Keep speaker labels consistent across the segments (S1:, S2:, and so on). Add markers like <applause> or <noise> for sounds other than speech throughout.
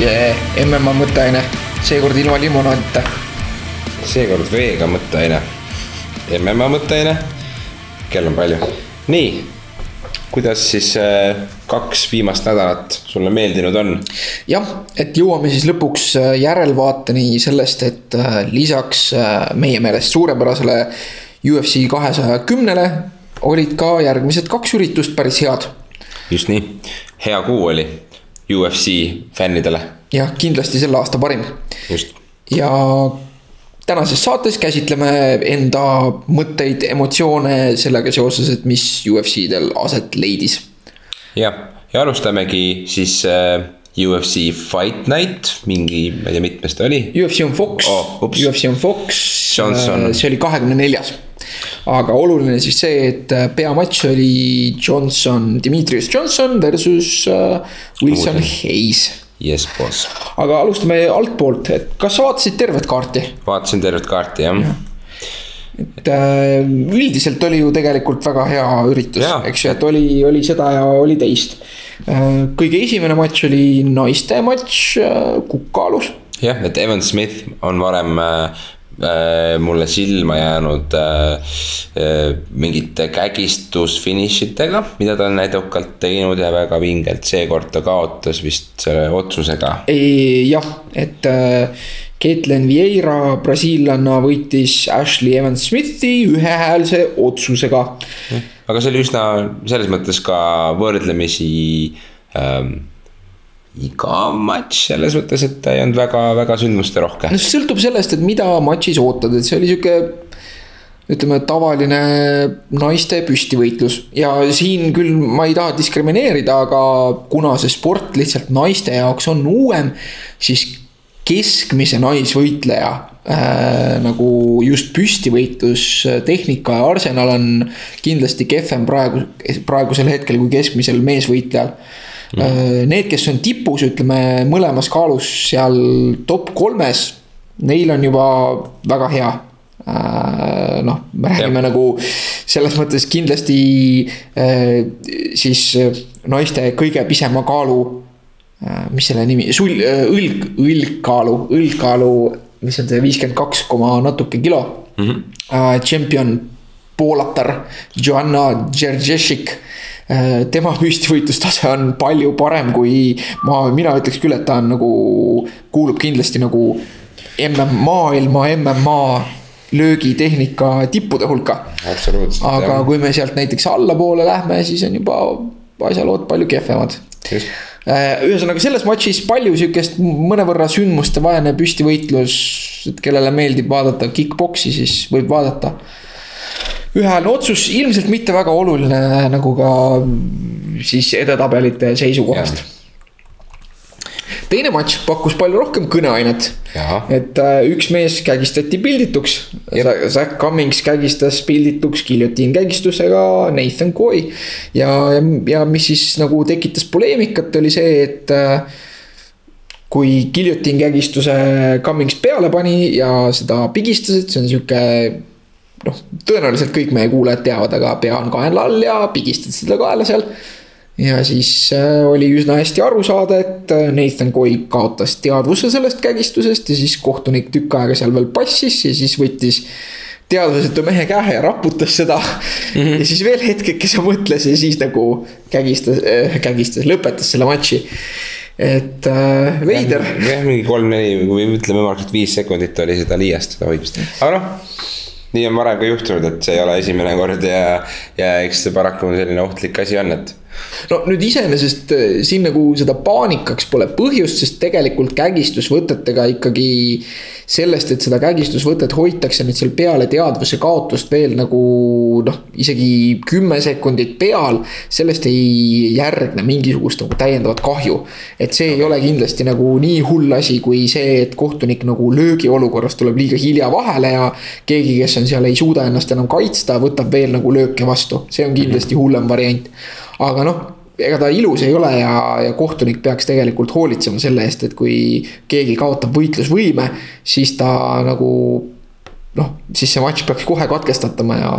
S1: jee, MMA mõtteaine, seekord ilma limonaadita.
S2: seekord veega mõtteaine. MMA mõtteaine, kell on palju. nii, kuidas siis äh, kaks viimast nädalat sulle meeldinud on?
S1: jah, et jõuame siis lõpuks äh, järelvaateni sellest, et äh, lisaks meie meelest suurepärasele UFC kahesaja kümnele olid ka järgmised kaks üritust päris head.
S2: just nii, hea kuu oli UFC fännidele.
S1: jah, kindlasti selle aasta parim. ja tänases saates käsitleme enda mõtteid, emotsioone sellega seoses, et mis UFC-del aset leidis.
S2: jah, ja alustamegi siis äh, UFC Fight Night, mingi, ma ei tea, mitmes ta oli.
S1: UFC on Fox
S2: oh,,
S1: UFC on Fox,
S2: Johnson.
S1: see oli kahekümne neljas aga oluline siis see, et äh, peamatš oli Johnson, Dimitrius Johnson versus uh, Wilson. Hayes.
S2: Yes, boss.
S1: aga alustame altpoolt, et kas sa vaatasid tervet kaarti?
S2: vaatasin tervet kaarti, jah ja
S1: et äh, üldiselt oli ju tegelikult väga hea üritus, eks ju, et oli, oli seda ja oli teist. kõige esimene matš oli naiste matš Kukk-Kaalus.
S2: jah, et Evan Smith on varem Äh, mulle silma jäänud äh, äh, mingite kägistusfinišitega, mida ta on edukalt teinud ja väga vingelt, seekord ta kaotas vist selle otsusega.
S1: jah, et Caitlin Vieira, brasiillanna, võitis Ashley Evans Smithi ühehäälse otsusega.
S2: aga see oli üsna selles mõttes ka võrdlemisi ähm, igav matš selles mõttes, et ta ei olnud väga-väga sündmusterohke.
S1: no see sõltub sellest, et mida matšis ootad, et see oli sihuke ütleme, tavaline naiste püstivõitlus ja siin küll ma ei taha diskrimineerida, aga kuna see sport lihtsalt naiste jaoks on uuem, siis keskmise naisvõitleja äh, nagu just püstivõitlustehnika ja arsenal on kindlasti kehvem praegu, praegusel hetkel kui keskmisel meesvõitlejal mm.. Need, kes on tipus, ütleme mõlemas kaalus seal top kolmes, neil on juba väga hea äh, noh, me räägime ja. nagu selles mõttes kindlasti äh, siis naiste kõige pisema kaalu. mis selle nimi, sul-, õlg, õlgkaalu, õlgkaalu, mis on see viiskümmend kaks koma natuke kilo mm. -hmm. Champion poolatar Joanna Džerdžešik Äh, tema <laughs> püstivõitlustase on palju parem kui ma, mina ütleks küll, et ta on nagu, kuulub kindlasti nagu MM, maailma MMA löögitehnika tippude hulka. aga jah. kui me sealt näiteks allapoole lähme, siis on juba asjalood palju kehvemad. Äh, ühesõnaga selles matšis palju sihukest mõnevõrra sündmustevaene püstivõitlus, et kellele meeldib vaadata kick-poksi, siis võib vaadata ühehäälne otsus, ilmselt mitte väga oluline nagu ka siis edetabelite seisukohast. teine matš pakkus palju rohkem kõneainet. et äh, üks mees kägistati pildituks. Zack Cummings kägistas pildituks giljotiin kägistusega Nathan Coy. ja, ja, ja mis siis nagu tekitas poleemikat, oli see, et äh, kui giljotiin kägistuse Cummings peale pani ja seda pigistas, et see on sihuke noh, tõenäoliselt kõik meie kuulajad teavad, aga pea on kaenla all ja pigistad seda kaela seal. ja siis äh, oli üsna hästi aru saada, et äh, Nathan Coy kaotas teadvuse sellest kägistusest ja siis kohtunik tükk aega seal veel passis ja siis võttis teadvusetu mehe käe ja raputas seda mm. -hmm. ja siis veel hetkekese mõtles ja siis nagu kägistas äh,, kägistas, lõpetas selle matši et äh, veider.
S2: jah, mingi kolm-neli või ütleme ümmarguselt viis sekundit oli seda liiastada hoidmist, aga noh nii on varem ka juhtunud, et see ei ole esimene kord ja, ja eks see paraku selline ohtlik asi on, et
S1: no nüüd iseenesest eh, siin nagu seda paanikaks pole põhjust, sest tegelikult kägistusvõtetega ikkagi sellest, et seda kägistusvõtet hoitakse nüüd seal peale teadvuse kaotust veel nagu noh, isegi kümme sekundit peal, sellest ei järgne mingisugust nagu täiendavat kahju. et see ei ole kindlasti nagu nii hull asi, kui see, et kohtunik nagu löögiolukorras tuleb liiga hilja vahele ja keegi, kes on seal, ei suuda ennast enam kaitsta, võtab veel nagu lööke vastu, see on kindlasti hullem variant aga noh, ega ta ilus ei ole ja, ja kohtunik peaks tegelikult hoolitsema selle eest, et kui keegi kaotab võitlusvõime, siis ta nagu noh, siis see matš peaks kohe katkestatama ja,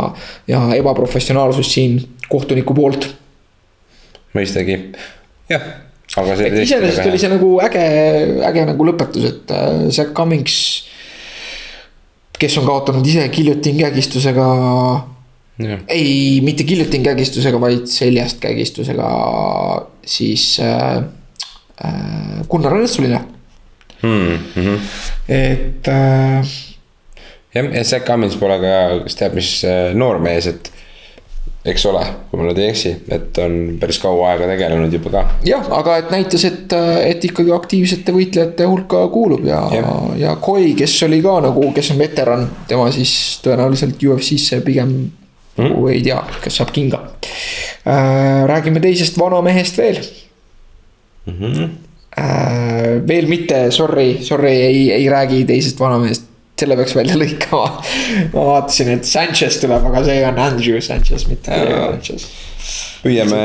S1: ja ebaprofessionaalsus siin kohtuniku poolt.
S2: mõistagi, jah, aga see
S1: iseenesest oli see nagu äge, äge nagu lõpetus, et äh, Zack Cummings. kes on kaotanud ise giljotiin kägistusega. Ei, mitte giljotiin kägistusega, vaid seljast kägistusega siis äh, äh, Gunnar Õnnessulile
S2: mm. -hmm.
S1: et äh,.
S2: jah, ja Zack Cummins pole ka, kes teab, mis äh, noormees, et eks ole, kui ma nüüd ei eksi, et on päris kaua aega tegelenud juba ka.
S1: jah, aga et näitas, et, et ikkagi aktiivsete võitlejate hulka kuulub ja, ja., ja Koi, kes oli ka nagu, kes on veteran, tema siis tõenäoliselt UFC-sse pigem mm. ei tea, kas saab kinga äh,. räägime teisest vanamehest veel
S2: mm. -hmm.
S1: Äh, veel mitte, sorry, sorry, ei, ei räägi teisest vanamehest selle peaks välja lõikama. ma vaatasin, et Sanchez tuleb, aga see on Andrew Sanchez, mitte Diego Sanchez.
S2: püüame,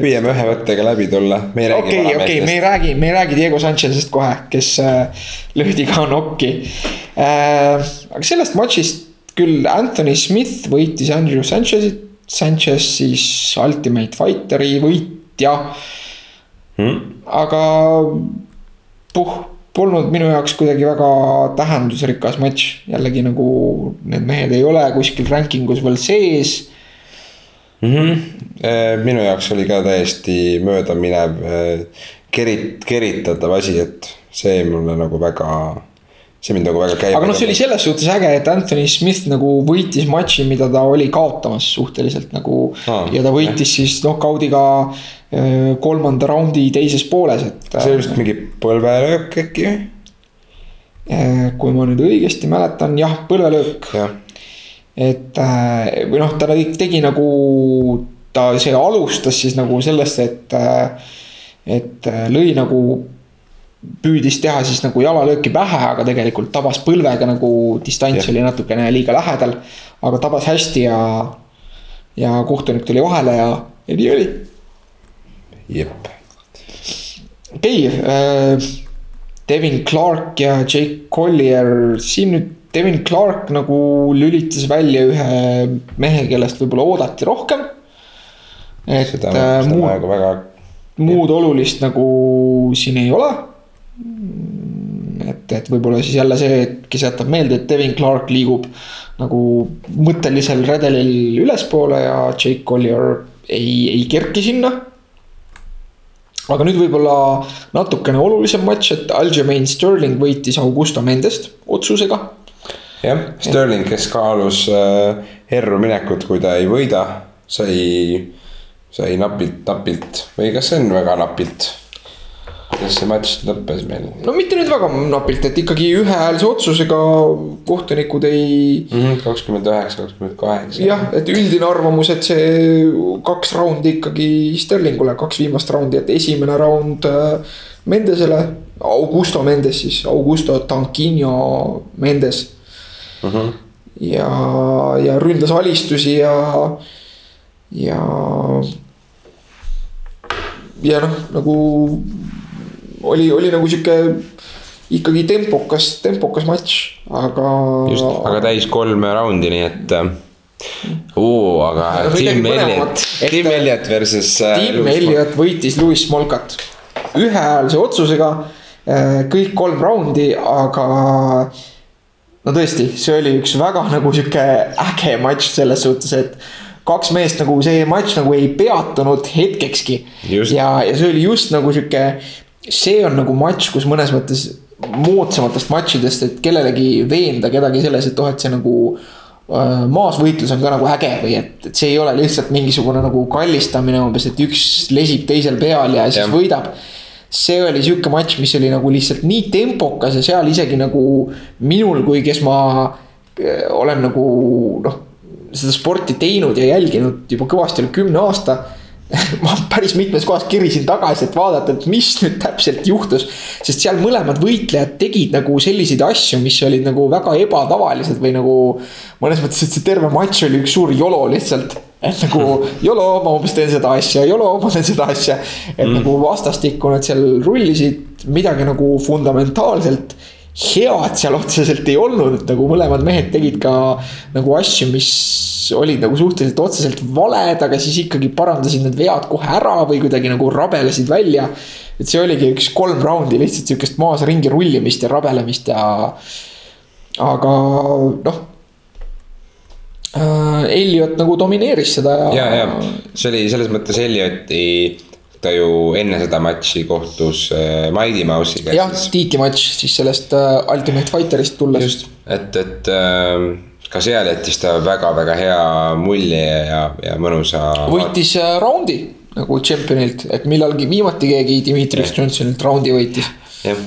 S2: püüame ühe võttega läbi tulla.
S1: okei, okei, me ei räägi, me ei räägi Diego Sanchez'ist kohe, kes äh, löödi ka nokki äh,. aga sellest matšist küll Anthony Smith võitis Andrew Sanchez'it. Sanchez siis Ultimate Fighteri võitja hmm.. aga puh polnud minu jaoks kuidagi väga tähendusrikas matš, jällegi nagu need mehed ei ole kuskil ranking us veel sees
S2: mm. -hmm. minu jaoks oli ka täiesti möödaminev äh, kerit-, keritatav asi, et see mulle nagu väga see mind nagu väga käib.
S1: aga noh, see oli selles suhtes äge, et Anthony Smith nagu võitis matši, mida ta oli kaotamas suhteliselt nagu ah,. ja ta võitis jah. siis knock-out'iga äh, kolmanda raundi teises pooles, et.
S2: see oli vist mingi põlvelöök äkki või?
S1: Äh, kui ma nüüd õigesti mäletan, jah, põlvelöök ja.. et äh, või noh, ta tegi nagu, ta, see alustas siis nagu sellest, et, et lõi nagu püüdis teha siis nagu jalalööki pähe, aga tegelikult tabas põlvega nagu distants oli natukene liiga lähedal. aga tabas hästi ja, ja kohtunik tuli vahele ja, ja nii oli.
S2: jep.
S1: okei okay, äh,, Devin Clark ja Jake Collier, siin nüüd Devin Clark nagu lülitas välja ühe mehe, kellest võib-olla oodati rohkem. et seda, äh, seda muud, väga, väga... muud olulist nagu siin ei ole et, et võib-olla siis jälle see, kes jätab meelde, et Devin Clark liigub nagu mõttelisel redelil ülespoole ja Jake Collier ei, ei kerki sinna. aga nüüd võib-olla natukene olulisem matš, et Aljamain Sterling võitis Augusto Mendest otsusega.
S2: jah, Sterling, kes kaalus äh, erru minekut, kui ta ei võida, sai, sai napilt, napilt või kas see on väga napilt kuidas see matš lõppes meil?
S1: no mitte nüüd väga napilt, et ikkagi ühehäälse otsusega kohtunikud ei.
S2: Mhm, kakskümmend üheksa, kakskümmend kaheksa.
S1: jah, et üldine arvamus, et see kaks raundi ikkagi Sterlingule, kaks viimast raundi, et esimene raund äh, Mendesele, Augusto Mendes siis, Augusto Tanquino Mendes. Mhm. -huh. ja, ja ründas alistusi ja, ja ja noh, nagu oli, oli nagu sihuke ikkagi tempokas, tempokas matš, aga.
S2: just, aga täis kolme raundi, nii et oo, aga Tim Elliot, Tim Elliot versus.
S1: Äh, Tim Elliot võitis Lewis Smolkat ühehäälse otsusega äh, kõik kolm raundi, aga no tõesti, see oli üks väga nagu sihuke äge matš selles suhtes, et kaks meest nagu see matš nagu ei peatunud hetkekski. ja, ja see oli just nagu sihuke see on nagu matš, kus mõnes mõttes moodsamatest matšidest, et kellelegi veenda kedagi selles, et oh, et see nagu äh, maasvõitlus on ka nagu äge või et, et see ei ole lihtsalt mingisugune nagu kallistamine umbes, et üks lesib teisel peal ja siis ja. võidab. see oli sihuke matš, mis oli nagu lihtsalt nii tempokas ja seal isegi nagu minul, kui kes ma äh, olen nagu noh, seda sporti teinud ja jälginud juba kõvasti üle kümne aasta <laughs> ma päris mitmes kohas kirisin tagasi, et vaadata, et mis nüüd täpselt juhtus. sest seal mõlemad võitlejad tegid nagu selliseid asju, mis olid nagu väga ebatavalised või nagu. mõnes mõttes, et see terve matš oli üks suur jolo lihtsalt. et nagu jolo, ma umbes teen seda asja, jolo, ma teen seda asja. et mm. nagu vastastikku nad seal rullisid midagi nagu fundamentaalselt head seal otseselt ei olnud, nagu mõlemad mehed tegid ka nagu asju, mis olid nagu suhteliselt otseselt valed, aga siis ikkagi parandasid need vead kohe ära või kuidagi nagu rabelesid välja. et see oligi üks kolm raundi lihtsalt sihukest maas ringi rullimist ja rabelemist ja. aga noh äh,. Elliot nagu domineeris seda
S2: ja. ja, ja see oli selles mõttes Ellioti ta ju enne seda matši kohtus äh, Mighty Mouse'iga.
S1: jah, tiiti matš siis sellest äh, Ultimate Fighterist tulles. just,
S2: et, et äh, ka seal jättis ta väga-väga hea mulje ja, ja mõnusa.
S1: võitis raundi nagu tšempionilt, et millalgi viimati keegi Dmitrius Johnsonilt raundi võitis.
S2: jah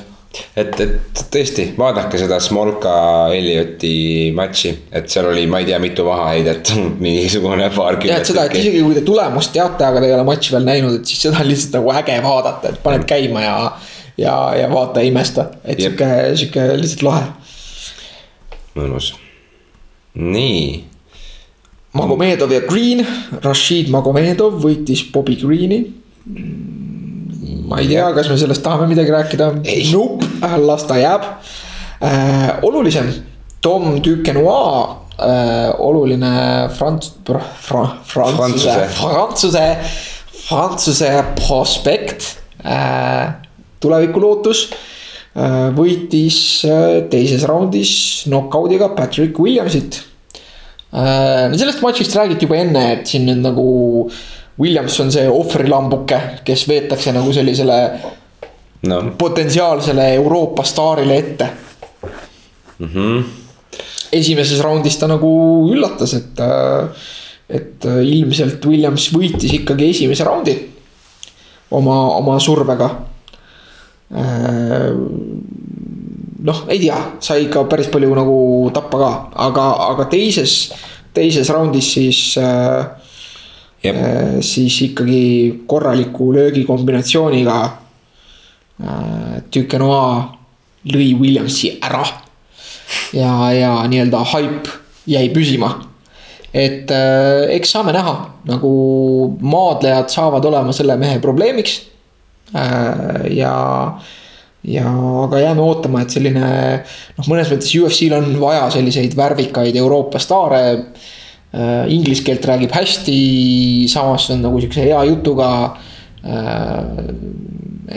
S2: et, et tõesti, vaadake seda Smolka Ellioti matši, et seal oli, ma ei tea, mitu vaheheidet, mingisugune paarkümmend.
S1: jah, et <laughs> seda, et isegi kui te tulemust teate, aga te ei ole matši veel näinud, et siis seda on lihtsalt nagu äge vaadata, et paned käima ja. ja, ja vaata imesta, et sihuke, sihuke lihtsalt lahe.
S2: mõnus, nii.
S1: Magomedov ja Green, Rashid Magomedov võitis Bobby Greeni ma ei tea, kas me sellest tahame midagi rääkida. Nope, las ta jääb äh,. olulisem, Tom Duquesnois äh,, oluline frants- fra,, prantsuse, prantsuse, prantsuse prospekt äh,. tulevikulootus võitis äh, teises raundis knock-out'iga Patrick Williamsit äh,. no sellest matšist räägiti juba enne, et siin nüüd nagu äh, Williams on see ohvrilambuke, kes veetakse nagu sellisele no. potentsiaalsele Euroopa staarile ette mm. -hmm. esimeses raundis ta nagu üllatas, et, et ilmselt Williams võitis ikkagi esimese raundi oma, oma survega. Noh, ei tea, sai ikka päris palju nagu tappa ka, aga, aga teises, teises raundis siis äh, Äh, siis ikkagi korraliku löögikombinatsiooniga äh,. Duquesnois lõi Williamsi ära. ja, ja nii-öelda haip jäi püsima. et äh, eks saame näha, nagu maadlejad saavad olema selle mehe probleemiks äh,. Ja, ja aga jääme ootama, et selline noh, mõnes mõttes UFC-l on vaja selliseid värvikaid Euroopa staare Äh, inglise keelt räägib hästi, samas on nagu sihukese hea jutuga. Äh,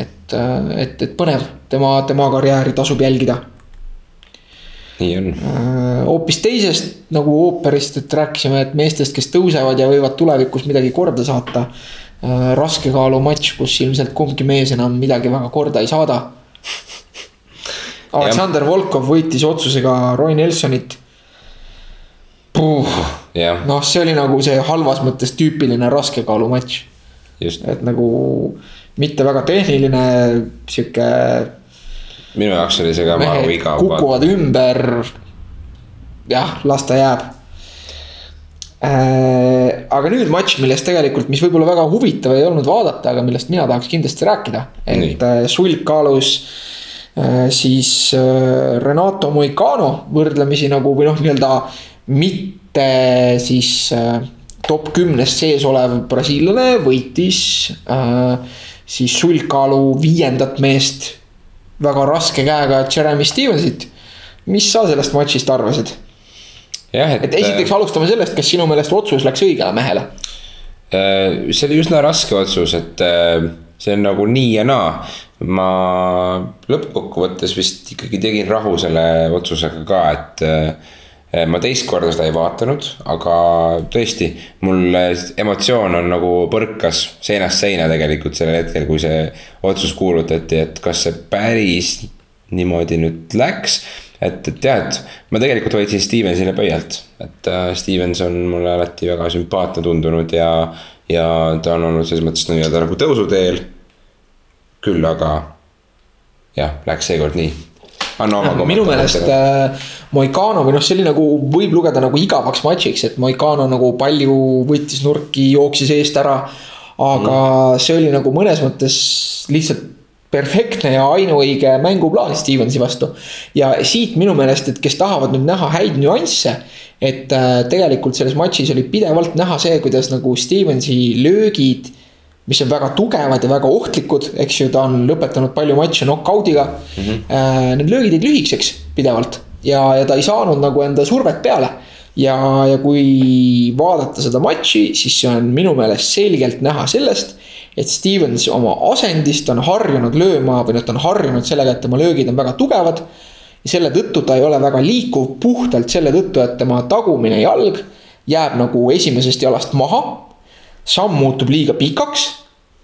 S1: et, äh, et, et põnev, tema, tema karjääri tasub jälgida.
S2: nii on.
S1: hoopis teisest nagu ooperist, et rääkisime, et meestest, kes tõusevad ja võivad tulevikus midagi korda saata. Raskekaalu matš, kus ilmselt kumbki mees enam midagi väga korda ei saada. Aleksander Volkov võitis otsusega Roy Nelsonit noh, see oli nagu see halvas mõttes tüüpiline raskekaalu matš. et nagu mitte väga tehniline, sihuke.
S2: minu jaoks oli see ka maru igav.
S1: kukuvad ümber. jah, las ta jääb äh,. Aga nüüd matš, millest tegelikult, mis võib-olla väga huvitav ei olnud vaadata, aga millest mina tahaks kindlasti rääkida. et äh, sulg kaalus äh, siis äh, Renato Moicano võrdlemisi nagu või noh, nii-öelda mitte siis äh, top kümnes sees olev brasiillane võitis äh, siis sulgkaalu viiendat meest väga raske käega Jeremy Stevensit. mis sa sellest matšist arvasid? Et, et esiteks äh, alustame sellest, kas sinu meelest otsus läks õigele mehele?
S2: Äh, see oli üsna raske otsus, et see on nagu nii ja naa. ma lõppkokkuvõttes vist ikkagi tegin rahu selle otsusega ka, et ma teist korda seda ei vaadanud, aga tõesti, mul emotsioon on nagu põrkas seinast seina tegelikult sellel hetkel, kui see otsus kuulutati, et kas see päris niimoodi nüüd läks. Et, et jah, et ma tegelikult hoidsin Stevensile pöialt, et äh, Stevens on mulle alati väga sümpaatne tundunud ja, ja ta on olnud selles mõttes nii-öelda nagu tõusuteel. küll aga jah, läks seekord nii
S1: anna oma kommentaar. minu meelest äh, Moicano või noh, see oli nagu, võib lugeda nagu igavaks matšiks, et Moicano nagu palju võttis nurki, jooksis eest ära. aga mm. see oli nagu mõnes mõttes lihtsalt perfektne ja ainuõige mänguplaan Stevensi vastu. ja siit minu meelest, et kes tahavad nüüd näha häid nüansse. et äh, tegelikult selles matšis oli pidevalt näha see, kuidas nagu Stevensi löögid mis on väga tugevad ja väga ohtlikud, eks ju, ta on lõpetanud palju matše knock-out'iga mm. -hmm. Need löögid jäid lühikeseks pidevalt ja, ja ta ei saanud nagu enda survet peale. Ja, ja kui vaadata seda matši, siis see on minu meelest selgelt näha sellest, et Stevens oma asendist on harjunud lööma või noh, ta on harjunud sellega, et tema löögid on väga tugevad. ja selle tõttu ta ei ole väga liikuv puhtalt selle tõttu, et tema tagumine jalg jääb nagu esimesest jalast maha. samm muutub liiga pikaks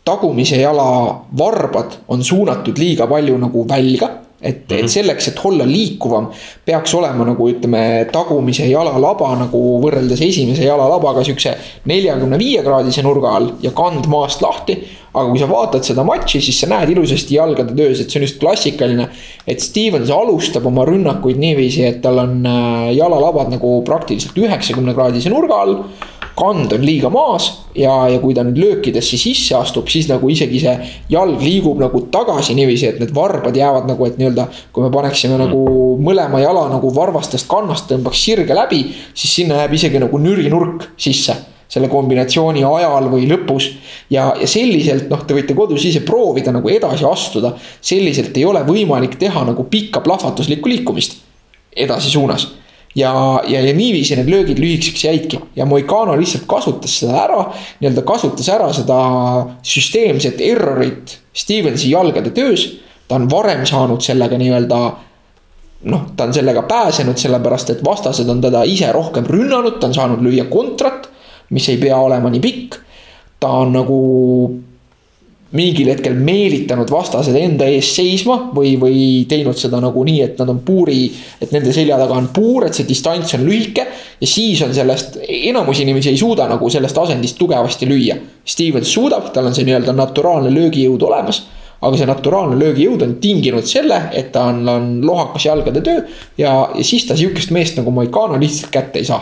S1: tagumise jala varbad on suunatud liiga palju nagu välja et mm, -hmm. et mhm. selleks, et olla liikuvam, peaks olema nagu ütleme, tagumise jalalaba nagu võrreldes esimese jalalabaga siukse neljakümne viie kraadise nurga all ja kand maast lahti. aga kui sa vaatad seda matši, siis sa näed ilusasti jalgade töös, et see on just klassikaline. et Stevens alustab oma rünnakuid niiviisi, et tal on äh, jalalabad nagu praktiliselt üheksakümne kraadise nurga all kand on liiga maas ja, ja kui ta nüüd löökidesse sisse astub, siis nagu isegi see jalg liigub nagu tagasi niiviisi, et need varbad jäävad nagu, et nii-öelda. kui me paneksime mm. nagu mõlema jala nagu varvastest kannast tõmbaks sirge läbi, siis sinna jääb isegi nagu nürinurk sisse selle kombinatsiooni ajal või lõpus. ja, ja selliselt noh, te võite kodus ise proovida nagu edasi astuda. selliselt ei ole võimalik teha nagu pikka plahvatuslikku liikumist edasi suunas ja, ja, ja niiviisi need löögid lühikeseks jäidki ja Moicano lihtsalt kasutas seda ära, nii-öelda kasutas ära seda süsteemset errorit Stevensi jalgade töös. ta on varem saanud sellega nii-öelda noh, ta on sellega pääsenud, sellepärast et vastased on teda ise rohkem rünnanud, ta on saanud lüüa kontrat, mis ei pea olema nii pikk. ta on nagu mingil hetkel meelitanud vastased enda ees seisma või, või teinud seda nagu nii, et nad on puuri, et nende selja taga on puur, et see distants on lühike. ja siis on sellest, enamus inimesi ei suuda nagu sellest asendist tugevasti lüüa. Stevens suudab, tal on see nii-öelda naturaalne löögijõud olemas. aga see naturaalne löögijõud on tinginud selle, et ta on, on lohakas jalgade töö ja, ja siis ta sihukest meest nagu Moicano lihtsalt kätte ei saa.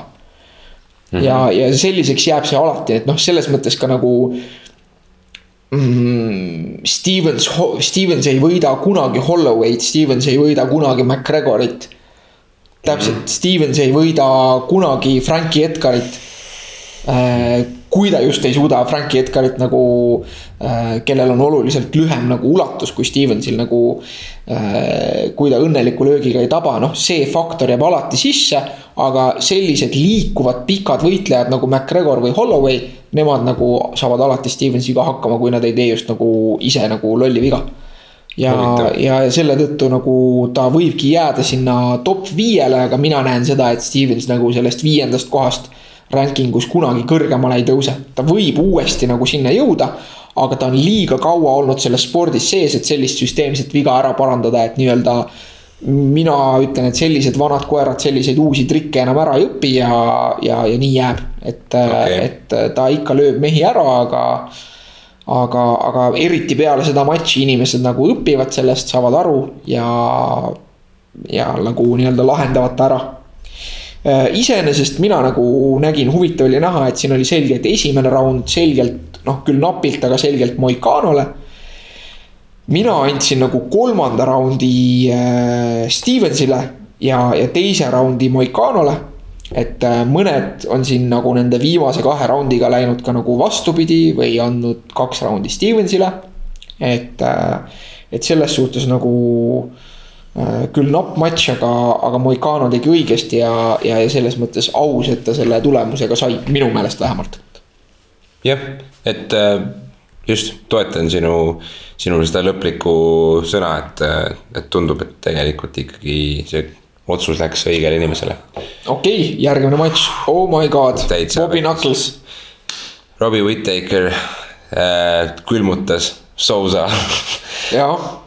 S1: Mm -hmm. ja, ja selliseks jääb see alati, et noh, selles mõttes ka nagu mm,. Stevens, Stevens ei võida kunagi Holloway'd, Stevens ei võida kunagi McGregorit. täpselt mm, -hmm. Stevens ei võida kunagi Frankie Edgarit äh, kui ta just ei suuda Frankie Edgarit nagu, äh, kellel on oluliselt lühem nagu ulatus kui Stevensil nagu. Äh, kui ta õnneliku löögiga ei taba, noh, see faktor jääb alati sisse. aga sellised liikuvad pikad võitlejad nagu McGregor või Holloway nemad nagu saavad alati Stevensiga hakkama, kui nad ei tee just nagu ise nagu lolli viga. ja, ja selle tõttu nagu ta võibki jääda sinna top viiele, aga mina näen seda, et Stevens nagu sellest viiendast kohast ranking us kunagi kõrgemale ei tõuse. ta võib uuesti nagu sinna jõuda, aga ta on liiga kaua olnud selles spordis sees, et sellist süsteemset viga ära parandada, et nii-öelda mina ütlen, et sellised vanad koerad selliseid uusi trikke enam ära ei õpi ja, ja, ja nii jääb. et okay., et ta ikka lööb mehi ära, aga. aga, aga eriti peale seda matši inimesed nagu õpivad sellest, saavad aru ja, ja nagu nii-öelda lahendavad ta ära iseenesest mina nagu nägin, huvitav oli näha, et siin oli selge, et esimene raund selgelt noh, küll napilt, aga selgelt Moikanole mina andsin nagu kolmanda raundi äh, Stevensile ja, ja teise raundi Moikanole. et äh, mõned on siin nagu nende viimase kahe raundiga läinud ka nagu vastupidi või andnud kaks raundi Stevensile. et, äh, et selles suhtes nagu küll napp matš, aga, aga Moicano tegi õigesti ja, ja, ja selles mõttes aus, et ta selle tulemusega sai, minu meelest vähemalt.
S2: jah, et just toetan sinu, sinu seda lõplikku sõna, et, et tundub, et tegelikult ikkagi see otsus läks õigele inimesele.
S1: okei okay,, järgmine matš, oh my god, Bobby Knuckles.
S2: Robbie Whittaker äh, külmutas Sousa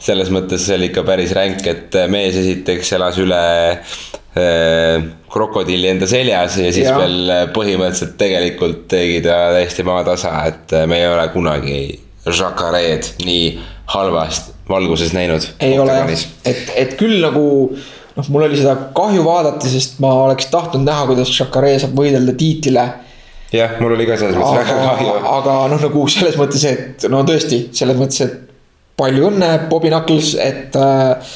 S2: selles mõttes see oli ikka päris ränk, et mees esiteks elas üle äh, krokodilli enda seljas ja siis ja. veel põhimõtteliselt tegelikult tegi ta täiesti maatasa, et me ei ole kunagi Jacareed nii halvast valguses näinud.
S1: ei ole jah, et, et küll nagu noh, mul oli seda kahju vaadata, sest ma oleks tahtnud näha, kuidas Jacaree saab võidelda tiitlile
S2: jah, mul oli ka selles mõttes väga kahju.
S1: aga noh, nagu selles mõttes, et no tõesti, selles mõttes, et palju õnne, Bobby Knuckles, et äh,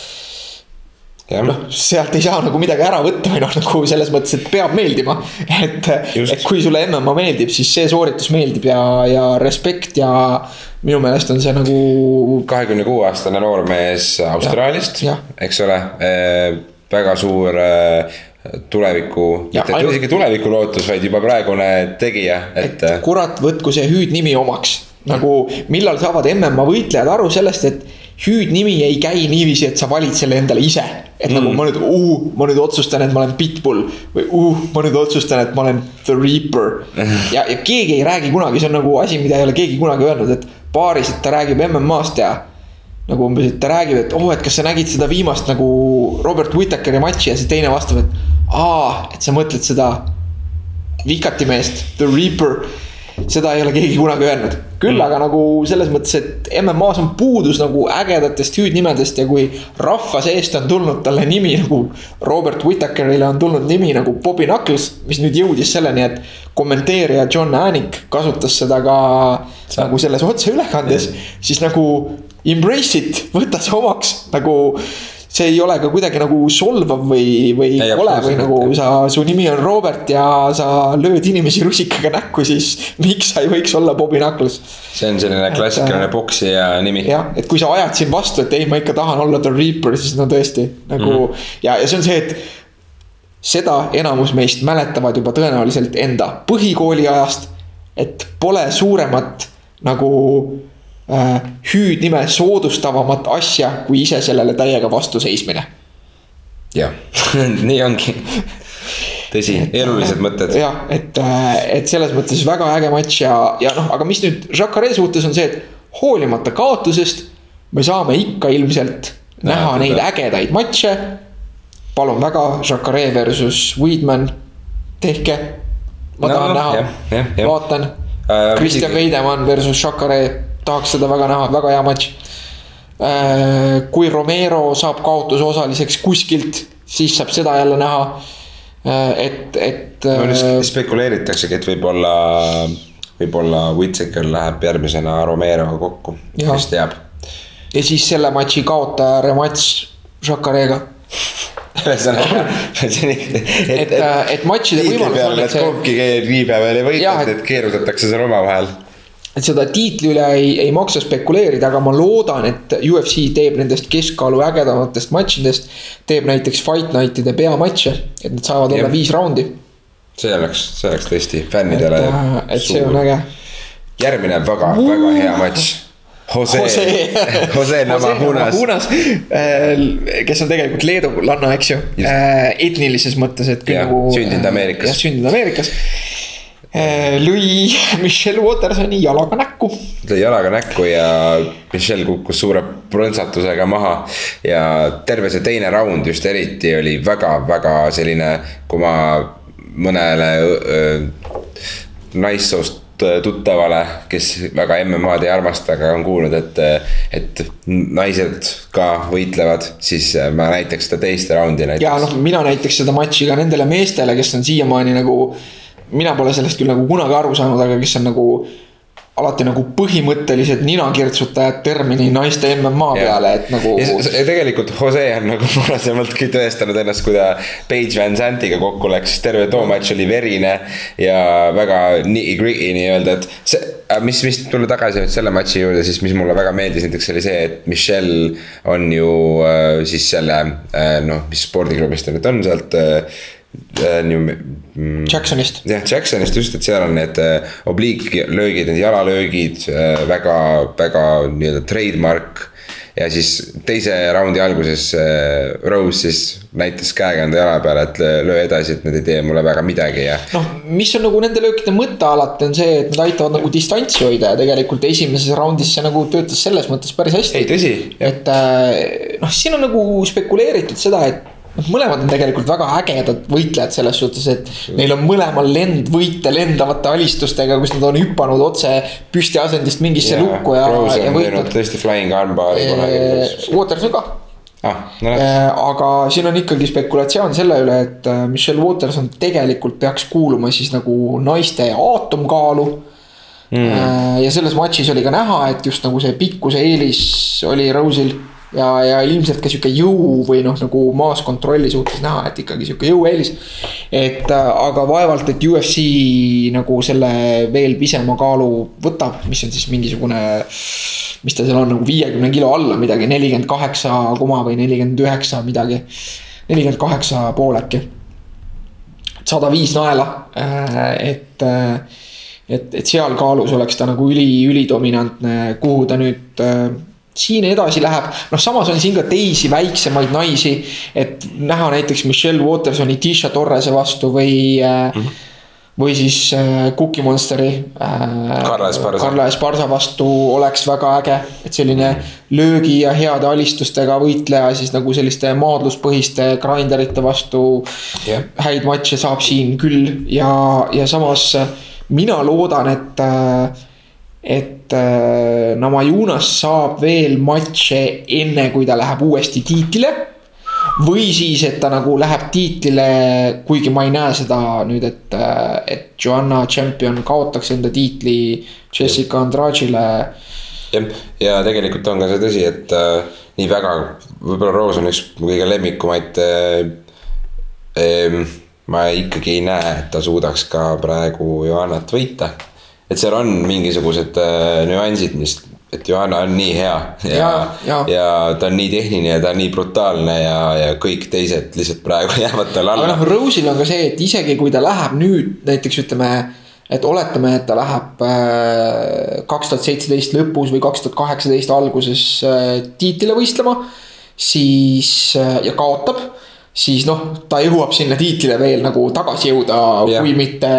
S1: noh, sealt ei saa nagu midagi ära võtta või noh, nagu selles mõttes, et peab meeldima. et, et kui sulle MMA meeldib, siis see sooritus meeldib ja, ja respekt ja minu meelest on see nagu.
S2: kahekümne kuue aastane noormees Austraaliast, eks ole äh, väga suur äh, tuleviku, mitte
S1: ainult-
S2: isegi tuleviku lootus, vaid juba praegune tegija, et,
S1: et kurat, võtku see hüüdnimi omaks. nagu millal saavad MMA võitlejad aru sellest, et hüüdnimi ei käi niiviisi, et sa valid selle endale ise. et mm. nagu ma nüüd uh,, ma nüüd otsustan, et ma olen Pitbull või uh, ma nüüd otsustan, et ma olen The Reaper. <laughs> ja, ja keegi ei räägi kunagi, see on nagu asi, mida ei ole keegi kunagi öelnud, et baaris, et ta räägib MM-ast ja nagu umbes, et ta räägib, et oh, et kas sa nägid seda viimast nagu Robert Whitakeri matši ja siis teine vastab, et aa, et sa mõtled seda vikati meest, The Reaper. seda ei ole keegi kunagi öelnud, küll mm. aga nagu selles mõttes, et MM-as on puudus nagu ägedatest hüüdnimedest ja kui rahva seest on tulnud talle nimi nagu. Robert Whitakerile on tulnud nimi nagu Bobby Knuckles, mis nüüd jõudis selleni, et kommenteerija John Anik kasutas seda ka Sa... nagu selles otseülekandes, siis nagu embrace it, võta see omaks nagu see ei ole ka kuidagi nagu solvav või, või
S2: Ei,
S1: kole või nagu sa, su nimi on Robert ja sa lööd inimesi rusikaga näkku, siis miks sa ei võiks olla Bobby Knuckles?
S2: see on selline klassikaline
S1: äh,
S2: poksija nimi.
S1: jah, et kui sa ajad siin vastu, et ei, ma ikka tahan olla The Reaper, siis no tõesti nagu mm -hmm. ja, ja see on see, et. seda enamus meist mäletavad juba tõenäoliselt enda põhikooli ajast. et pole suuremat nagu äh, hüüdnime soodustavamat asja, kui ise sellele täiega vastu seismine
S2: jah, <laughs> nii ongi. tõsi, elulised mõtted.
S1: jah, et, et selles mõttes väga äge matš ja, ja noh, aga mis nüüd Jacare suhtes on see, et hoolimata kaotusest. me saame ikka ilmselt näha
S2: Näha
S1: neid
S2: teda.
S1: ägedaid matše. palun väga, Jacare versus Weidman, tehke. ma
S2: No,
S1: tahan näha vaatan
S2: Äh,
S1: Kristjan Veidemann versus Jacare, tahaks seda väga näha, väga hea matš. kui Romero saab kaotuse osaliseks kuskilt, siis saab seda jälle näha. et, et.
S2: no nüüd spekuleeritaksegi, et võib-olla, võib-olla Whittaker läheb järgmisena Romeroga kokku, kes teab.
S1: ja siis selle matši kaotaja rematš Jacarega.
S2: ühesõnaga, <laughs> ikka.
S1: et, et matšide võimalus on, et see,
S2: kumbki nii päeval ei võita,
S1: Jah,
S2: et
S1: et-
S2: keerutatakse seal omavahel.
S1: Et seda tiitli üle ei, ei maksa spekuleerida, aga ma loodan, et UFC teeb nendest keskkaalu ägedamatest matšidest. teeb näiteks Fight Night'ide peamatše, et need saavad olla
S2: Jah.
S1: viis raundi.
S2: see oleks, see oleks tõesti
S1: et,
S2: fännidele.
S1: et see on äge.
S2: järgmine väga, väga hea matš. Jose, Jose <laughs> Namajunas.
S1: kes on tegelikult leedulanna, eks ju, etnilises mõttes, et küll nagu.
S2: sündinud Ameerikas.
S1: jah, sündinud Ameerikas. Lõi Michelle Watersoni jalaga näkku.
S2: lõi jalaga näkku ja Michel kukkus suure prõntsatusega maha. ja terve see teine raund just eriti oli väga-väga selline, kui ma mõnele öö, naissoost tuttavale, kes väga MM-ad ei armasta, aga on kuulnud, et, et naised ka võitlevad, siis ma näiteks seda teist raundi näiteks.
S1: ja noh, mina näiteks seda matši ka nendele meestele, kes on siiamaani nagu. Mina pole sellest küll nagu kunagi aru saanud, aga kes on nagu alati nagu põhimõttelised ninakirtsutajad termini naiste MMA peale, et nagu.
S2: ja tegelikult Jose on nagu <laughs> varasemaltki tõestanud ennast, kui ta Page Van Zantiga kokku läks, terve too matš oli verine. ja väga nii-öelda, et see, mis, mis tulla tagasi nüüd selle matši juurde, siis mis mulle väga meeldis näiteks oli see, et Michelle on ju äh, siis selle äh, noh, mis spordiklubist ta nüüd on sealt äh, äh, nii mm,
S1: Jacksonist.
S2: jah, Jacksonist just, et seal on need äh, obliiklöögid, need jalalöögid äh, väga, väga nii-öelda trademark. ja siis teise raundi alguses Rose siis näitas käega enda jala peale, et löö- edasi, et need ei tee mulle väga midagi ja.
S1: noh, mis on nagu nende löökide mõte alati on see, et nad aitavad nagu distantsi hoida ja tegelikult esimeses raundis see nagu töötas selles mõttes päris hästi.
S2: ei, tõsi,
S1: et noh, siin on nagu spekuleeritud seda, et noh, mõlemad on tegelikult väga ägedad võitlejad selles suhtes, et neil on mõlemal lendvõite lendavate alistustega, kus nad on hüpanud otse püstiasendist mingisse
S2: Ja
S1: lukku ja,
S2: Rose on teinud tõesti flying armbar'i kunagi.
S1: Waterson ka.
S2: Ah, no
S1: aga siin on ikkagi spekulatsioon selle üle, et äh, Michelle Waterson tegelikult peaks kuuluma siis nagu naiste aatomkaalu. Mm.. ja selles matšis oli ka näha, et just nagu see pikkuse eelis oli Rose'il ja, ja ilmselt ka sihuke jõu või noh, nagu maaskontrolli suhtes näha, et ikkagi sihuke jõueelis. et äh, aga vaevalt, et UFC nagu selle veel pisema kaalu võtab, mis on siis mingisugune. mis ta seal on nagu viiekümne kilo alla midagi, nelikümmend kaheksa koma või nelikümmend üheksa midagi. nelikümmend kaheksa pool äkki. sada viis naela, et et, et seal kaalus oleks ta nagu üli, ülidominantne, kuhu ta nüüd siin edasi läheb, noh, samas on siin ka teisi väiksemaid naisi. et näha näiteks Michelle Watersoni Tisha Torrese vastu või mm. -hmm või siis äh, Cookie Monsteri
S2: äh,. Carla Esparza.
S1: Carla Esparza vastu oleks väga äge, et selline mm. löögi ja heade alistustega võitleja siis nagu selliste maadluspõhiste grinderite vastu yeah.. häid matše saab siin küll ja, ja samas mina loodan, et äh, et äh, Namajunas saab veel matše enne, kui ta läheb uuesti tiitlile. või siis, et ta nagu läheb tiitlile, kuigi ma ei näe seda nüüd, et, äh, et Joanna Champion kaotaks enda tiitli Jessica Andrade'ile.
S2: jah, ja tegelikult on ka see tõsi, et äh, nii väga, võib-olla Rose on üks kõige lemmikumaid äh,. Äh, ma ikkagi ei näe, et ta suudaks ka praegu Johannat võita et seal on mingisugused äh, nüansid, mis, et Johanna on nii hea ja, ja, ja. ja ta on nii tehniline ja ta on nii brutaalne ja, ja kõik teised lihtsalt praegu <laughs> jäävad talle alla.
S1: aga noh, Rose'il on ka see, et isegi kui ta läheb nüüd näiteks ütleme et oletame, et ta läheb äh, kaks tuhat seitseteist lõpus või kaks tuhat kaheksateist alguses äh, tiitlile võistlema. siis äh, ja kaotab siis noh, ta jõuab sinna tiitlile veel nagu tagasi jõuda, kui mitte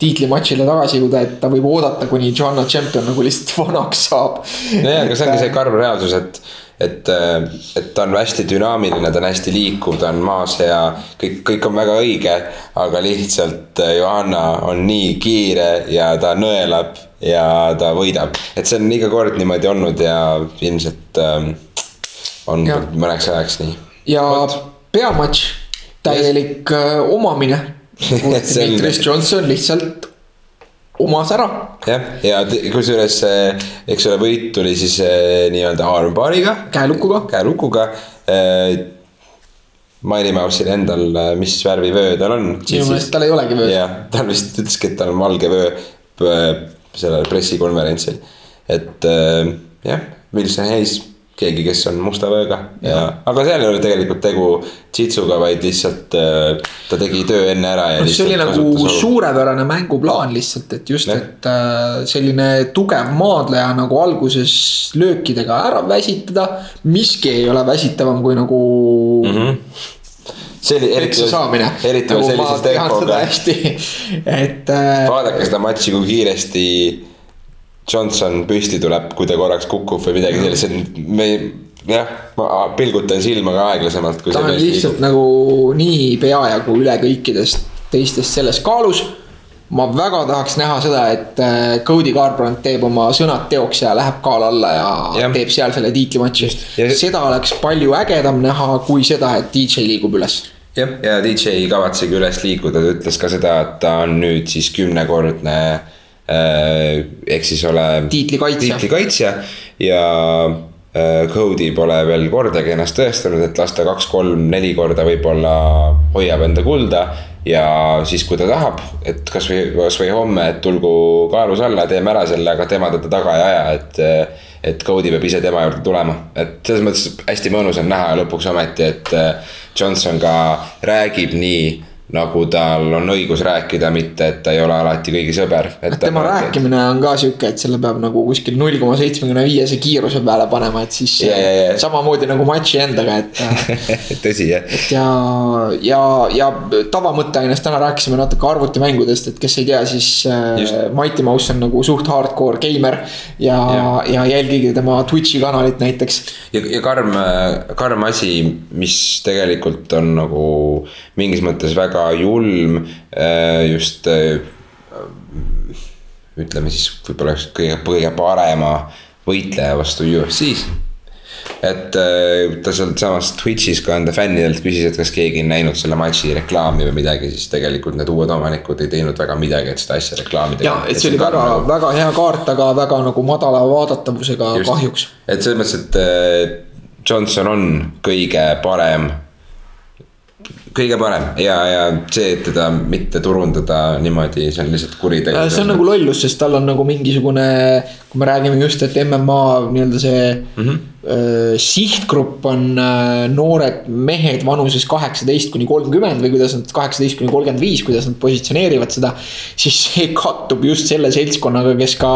S1: tiitlimatšile tagasi jõuda, et ta võib oodata, kuni Joanna Champion nagu lihtsalt <laughs> vanaks saab.
S2: nojah, aga see ongi see karm reaalsus, et, et, et ta on hästi dünaamiline, ta on hästi liikuv, ta on maas ja kõik, kõik on väga õige. aga lihtsalt Johanna on nii kiire ja ta nõelab ja ta võidab, et see on iga kord niimoodi olnud ja ilmselt ähm, on ja. mõneks ajaks nii.
S1: ja Võt peamatš, täielik äh, omamine <laughs> Dmitris Johnson lihtsalt omas ära.
S2: jah, ja, ja kusjuures eks ole, võit tuli siis äh, nii-öelda armbariga.
S1: käelukuga.
S2: käelukuga äh, Maili Mouse'il endal, äh, mis värvi vöö tal on.
S1: minu meelest tal ei olegi vöö.
S2: jah, ta vist ütleski, et tal on valge vöö sellel pressikonverentsil. et äh, jah, Wilson Hayes keegi, kes on musta vööga ja, ja., aga seal ei ole tegelikult tegu jitsuga, vaid lihtsalt äh, ta tegi töö enne ära ja
S1: no,. see oli nagu suurepärane mänguplaan lihtsalt, et just, et äh, selline tugev maadleja nagu alguses löökidega ära väsitada. miski ei ole väsitavam kui nagu mm. -hmm
S2: see oli eriti, eriti nagu sellise tempoga. <laughs>
S1: et äh,.
S2: vaadake seda matši, kui kiiresti Johnson püsti tuleb, kui ta korraks kukub või midagi sellist, et me jah, ma pilgutan silma ka aeglasemalt.
S1: ta on lihtsalt liigub. nagu nii peajagu üle kõikidest teistest selles kaalus. ma väga tahaks näha seda, et äh, Cody Garbrandt teeb oma sõnad teoks ja läheb kaal alla ja, ja. teeb seal selle tiitlimatši. seda oleks palju ägedam näha, kui seda, et DJ liigub üles
S2: jah, ja DJ ei kavatsegi üles liikuda, ta ütles ka seda, et ta on nüüd siis kümnekordne Äh, ehk siis ole
S1: tiitlikaitsja,
S2: tiitlikaitsja ja äh, Cody pole veel kordagi ennast tõestanud, et las ta kaks-kolm-neli korda võib-olla hoiab enda kulda. ja siis, kui ta tahab, et kasvõi, kasvõi homme, et tulgu kaalus alla, teeme ära selle, aga tema teda taga ei aja, et. et Cody peab ise tema juurde tulema, et selles mõttes hästi mõnus on näha lõpuks ometi, et Johnson ka räägib nii nagu tal on õigus rääkida, mitte et ta ei ole alati kõigi sõber.
S1: et tema
S2: ta
S1: rääkimine on ka sihuke, et selle peab nagu kuskil null koma seitsmekümne viiese kiiruse peale panema, et siis
S2: yeah, yeah, yeah.
S1: samamoodi nagu matši endaga, et <laughs>
S2: tõsi jah.
S1: et ja, ja, ja tavamõtteainest täna rääkisime natuke arvutimängudest, et kes ei tea, siis äh, Just. Mighty Mouse on nagu suht hardcore geimer. ja, ja., ja jälgige tema Twitch'i kanalit näiteks.
S2: ja, ja karm, karm asi, mis tegelikult on nagu mingis mõttes väga väga julm äh, just äh, ütleme siis võib-olla kõige, kõige parema võitleja vastu UFC-s. et äh, ta sealsamas Twitch'is ka enda fännidelt küsis, et kas keegi on näinud selle matši reklaami või midagi, siis tegelikult need uued omanikud ei teinud väga midagi, et seda asja reklaamida.
S1: ja, et see oli väga nagu..., väga hea kaart, aga väga nagu madala vaadatavusega Just. kahjuks.
S2: et selles mõttes, et Johnson on kõige parem kõige parem ja, ja see, et teda mitte turundada niimoodi, see on lihtsalt kuritegu.
S1: see on nagu lollus, sest tal on nagu mingisugune, kui me räägime just, et MMA nii-öelda see mm -hmm. äh, sihtgrupp on äh, noored mehed vanuses kaheksateist kuni kolmkümmend või kuidas nad, kaheksateist kuni kolmkümmend viis, kuidas nad positsioneerivad seda. siis see kattub just selle seltskonnaga, kes ka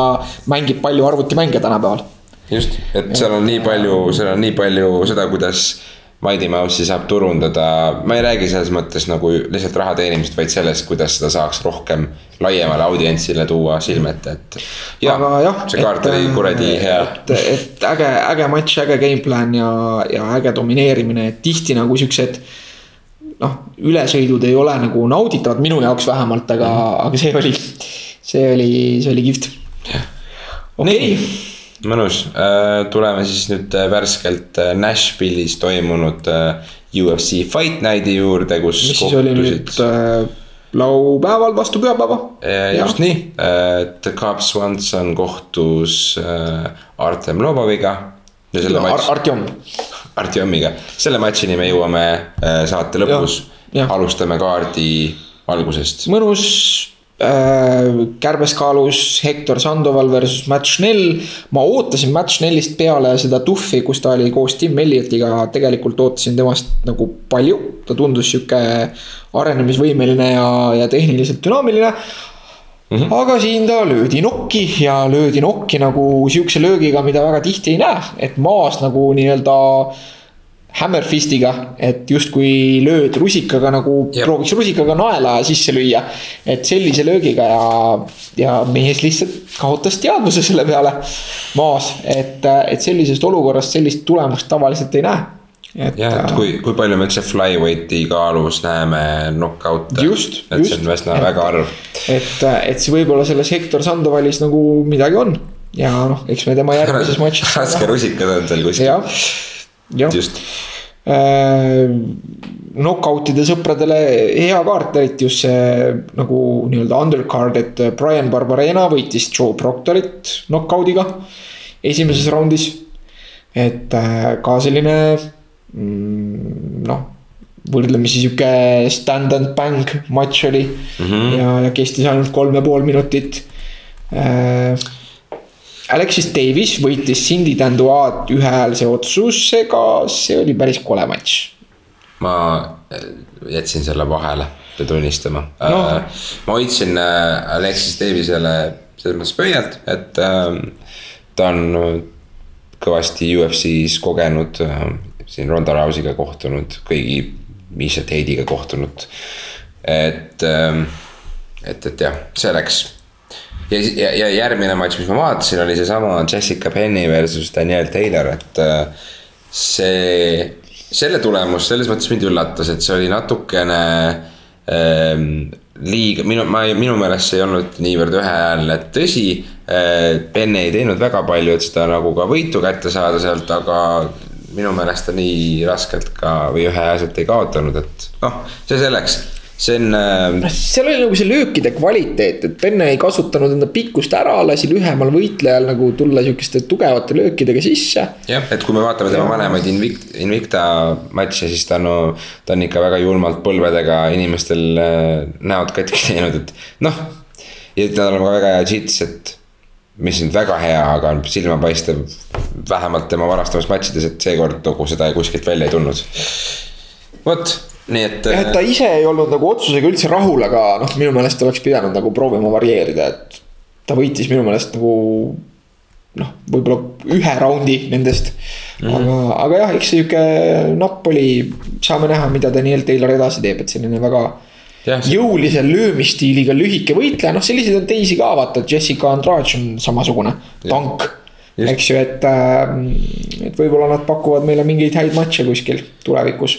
S1: mängib palju arvutimänge tänapäeval.
S2: just, et seal on nii palju, seal on nii palju seda, kuidas Mighty Mouse'i saab turundada, ma ei räägi selles mõttes nagu lihtsalt raha teenimisest, vaid sellest, kuidas seda saaks rohkem laiemale audientsile tuua silme ette, et. jah, see kaart oli kuradi hea.
S1: et, et äge, äge matš, äge gameplan ja, ja äge domineerimine, et tihti nagu siuksed. noh, ülesõidud ei ole nagu nauditavad minu jaoks vähemalt, aga mm, -hmm. aga see oli, see oli, see oli kihvt. okei okay
S2: mõnus, äh, tuleme siis nüüd äh, värskelt äh, Nashville'is toimunud UFC Fight Night'i juurde, kus.
S1: mis siis oli nüüd äh, laupäeval vastu pühapäeva.
S2: just ja. nii, et Cub Swanson kohtus Artem Loboviga.
S1: No, Ar Artjom.
S2: Artjomiga, selle matšini me jõuame saate lõpus. alustame kaardi algusest.
S1: mõnus Äh, kärbes kaalus Hector Sandoval versus Matt Schnell. ma ootasin Matt Schnellist peale seda tuhhi, kus ta oli koos Tim Elliotiga, tegelikult ootasin temast nagu palju. ta tundus sihuke arenemisvõimeline ja, ja tehniliselt dünaamiline. Mm -hmm. aga siin ta löödi nokki ja löödi nokki nagu sihukese löögiga, mida väga tihti ei näe, et maas nagu nii-öelda Hammerfistiga, et justkui lööd rusikaga nagu Jep. prooviks rusikaga naela sisse lüüa. et sellise löögiga ja, ja mees lihtsalt kaotas teadvuse selle peale maas, et, et sellisest olukorrast sellist tulemust tavaliselt ei näe.
S2: Jah, et kui, kui palju me üldse flyweighti kaalus näeme knock-out'e.
S1: just,
S2: et just. see on üsna väga harv.
S1: et, et see võib-olla selles Hector Sandovalis nagu midagi on ja noh, eks me tema järgmises <laughs> matšis.
S2: raske rusikas on seal kuskil
S1: äh, knock-out'ide sõpradele hea kaart, eriti just see nagu nii-öelda undercard, et Brian Barbarena võitis Joe Proctorit knock-out'iga esimeses raundis. et äh, ka selline mm, noh, võrdlemisi sihuke stand and bang matš oli mm. -hmm. ja, ja kestis ainult kolm ja pool minutit äh, Alexis Davis võitis Cindy Danduaat ühehäälse otsusega, see oli päris kole matš.
S2: ma äh, jätsin selle vahele, pean tunnistama no.. Äh, ma hoidsin äh, Alexis Davisele selles mõttes pöialt, et ta on kõvasti UFC-s kogenud, siin Ronda Rousey'ga kohtunud, kõigi Misha Tate'iga kohtunud. et, et, et jah, see läks ja, ja, ja järgmine matš, mis ma vaatasin, oli seesama Jessica Penny versus Daniel Taylor, et äh, see, selle tulemus selles mõttes mind üllatas, et see oli natukene ähm, liiga, minu, ma, minu meelest see ei olnud niivõrd ühehäälne, tõsi äh,. Penny ei teinud väga palju, et seda nagu ka võitu kätte saada sealt, aga minu meelest ta nii raskelt ka või ühehäälselt ei kaotanud, et noh, see selleks see on
S1: äh.... seal oli nagu see löökide kvaliteet, et Penne ei kasutanud enda pikkust ära, lasi lühemal võitlejal nagu tulla sihukeste tugevate löökidega sisse.
S2: jah, et kui me vaatame tema vanemaid Invicta, Invicta matše, siis ta on no,, ta on ikka väga julmalt põlvedega inimestel äh, näod katki teinud, et noh. ja tal on ka väga hea jits, et mis on väga hea, aga silmapaistev vähemalt tema varastavates matšides, et seekord nagu seda kuskilt välja ei tulnud. vot nii et.
S1: jah, et ta ise ei olnud nagu otsusega üldse rahul, aga noh, minu meelest oleks pidanud nagu proovima varieerida, et. ta võitis minu meelest nagu noh, võib-olla ühe raundi nendest mm. -hmm. aga, aga jah, eks sihuke napp oli, saame näha, mida Daniel Taylor edasi teeb, et selline väga. Ja, see... jõulise löömistiiliga lühike võitleja, noh, selliseid on teisi ka, vaata, Jessica Andrade on samasugune tank. eks ju, et, äh, et võib-olla nad pakuvad meile mingeid häid matše kuskil tulevikus